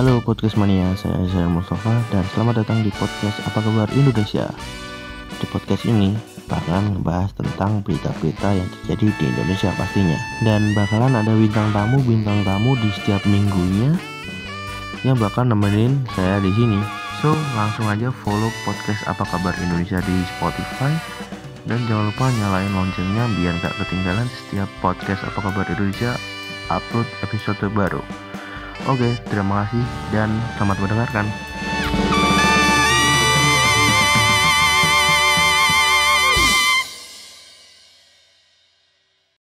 Halo podcast mania, saya Zain Mustafa dan selamat datang di podcast Apa Kabar Indonesia. Di podcast ini bakalan ngebahas tentang berita-berita yang terjadi di Indonesia pastinya dan bakalan ada bintang tamu bintang tamu di setiap minggunya yang bakal nemenin saya di sini. So langsung aja follow podcast Apa Kabar Indonesia di Spotify dan jangan lupa nyalain loncengnya biar gak ketinggalan setiap podcast Apa Kabar Indonesia upload episode baru. Oke, terima kasih dan selamat mendengarkan.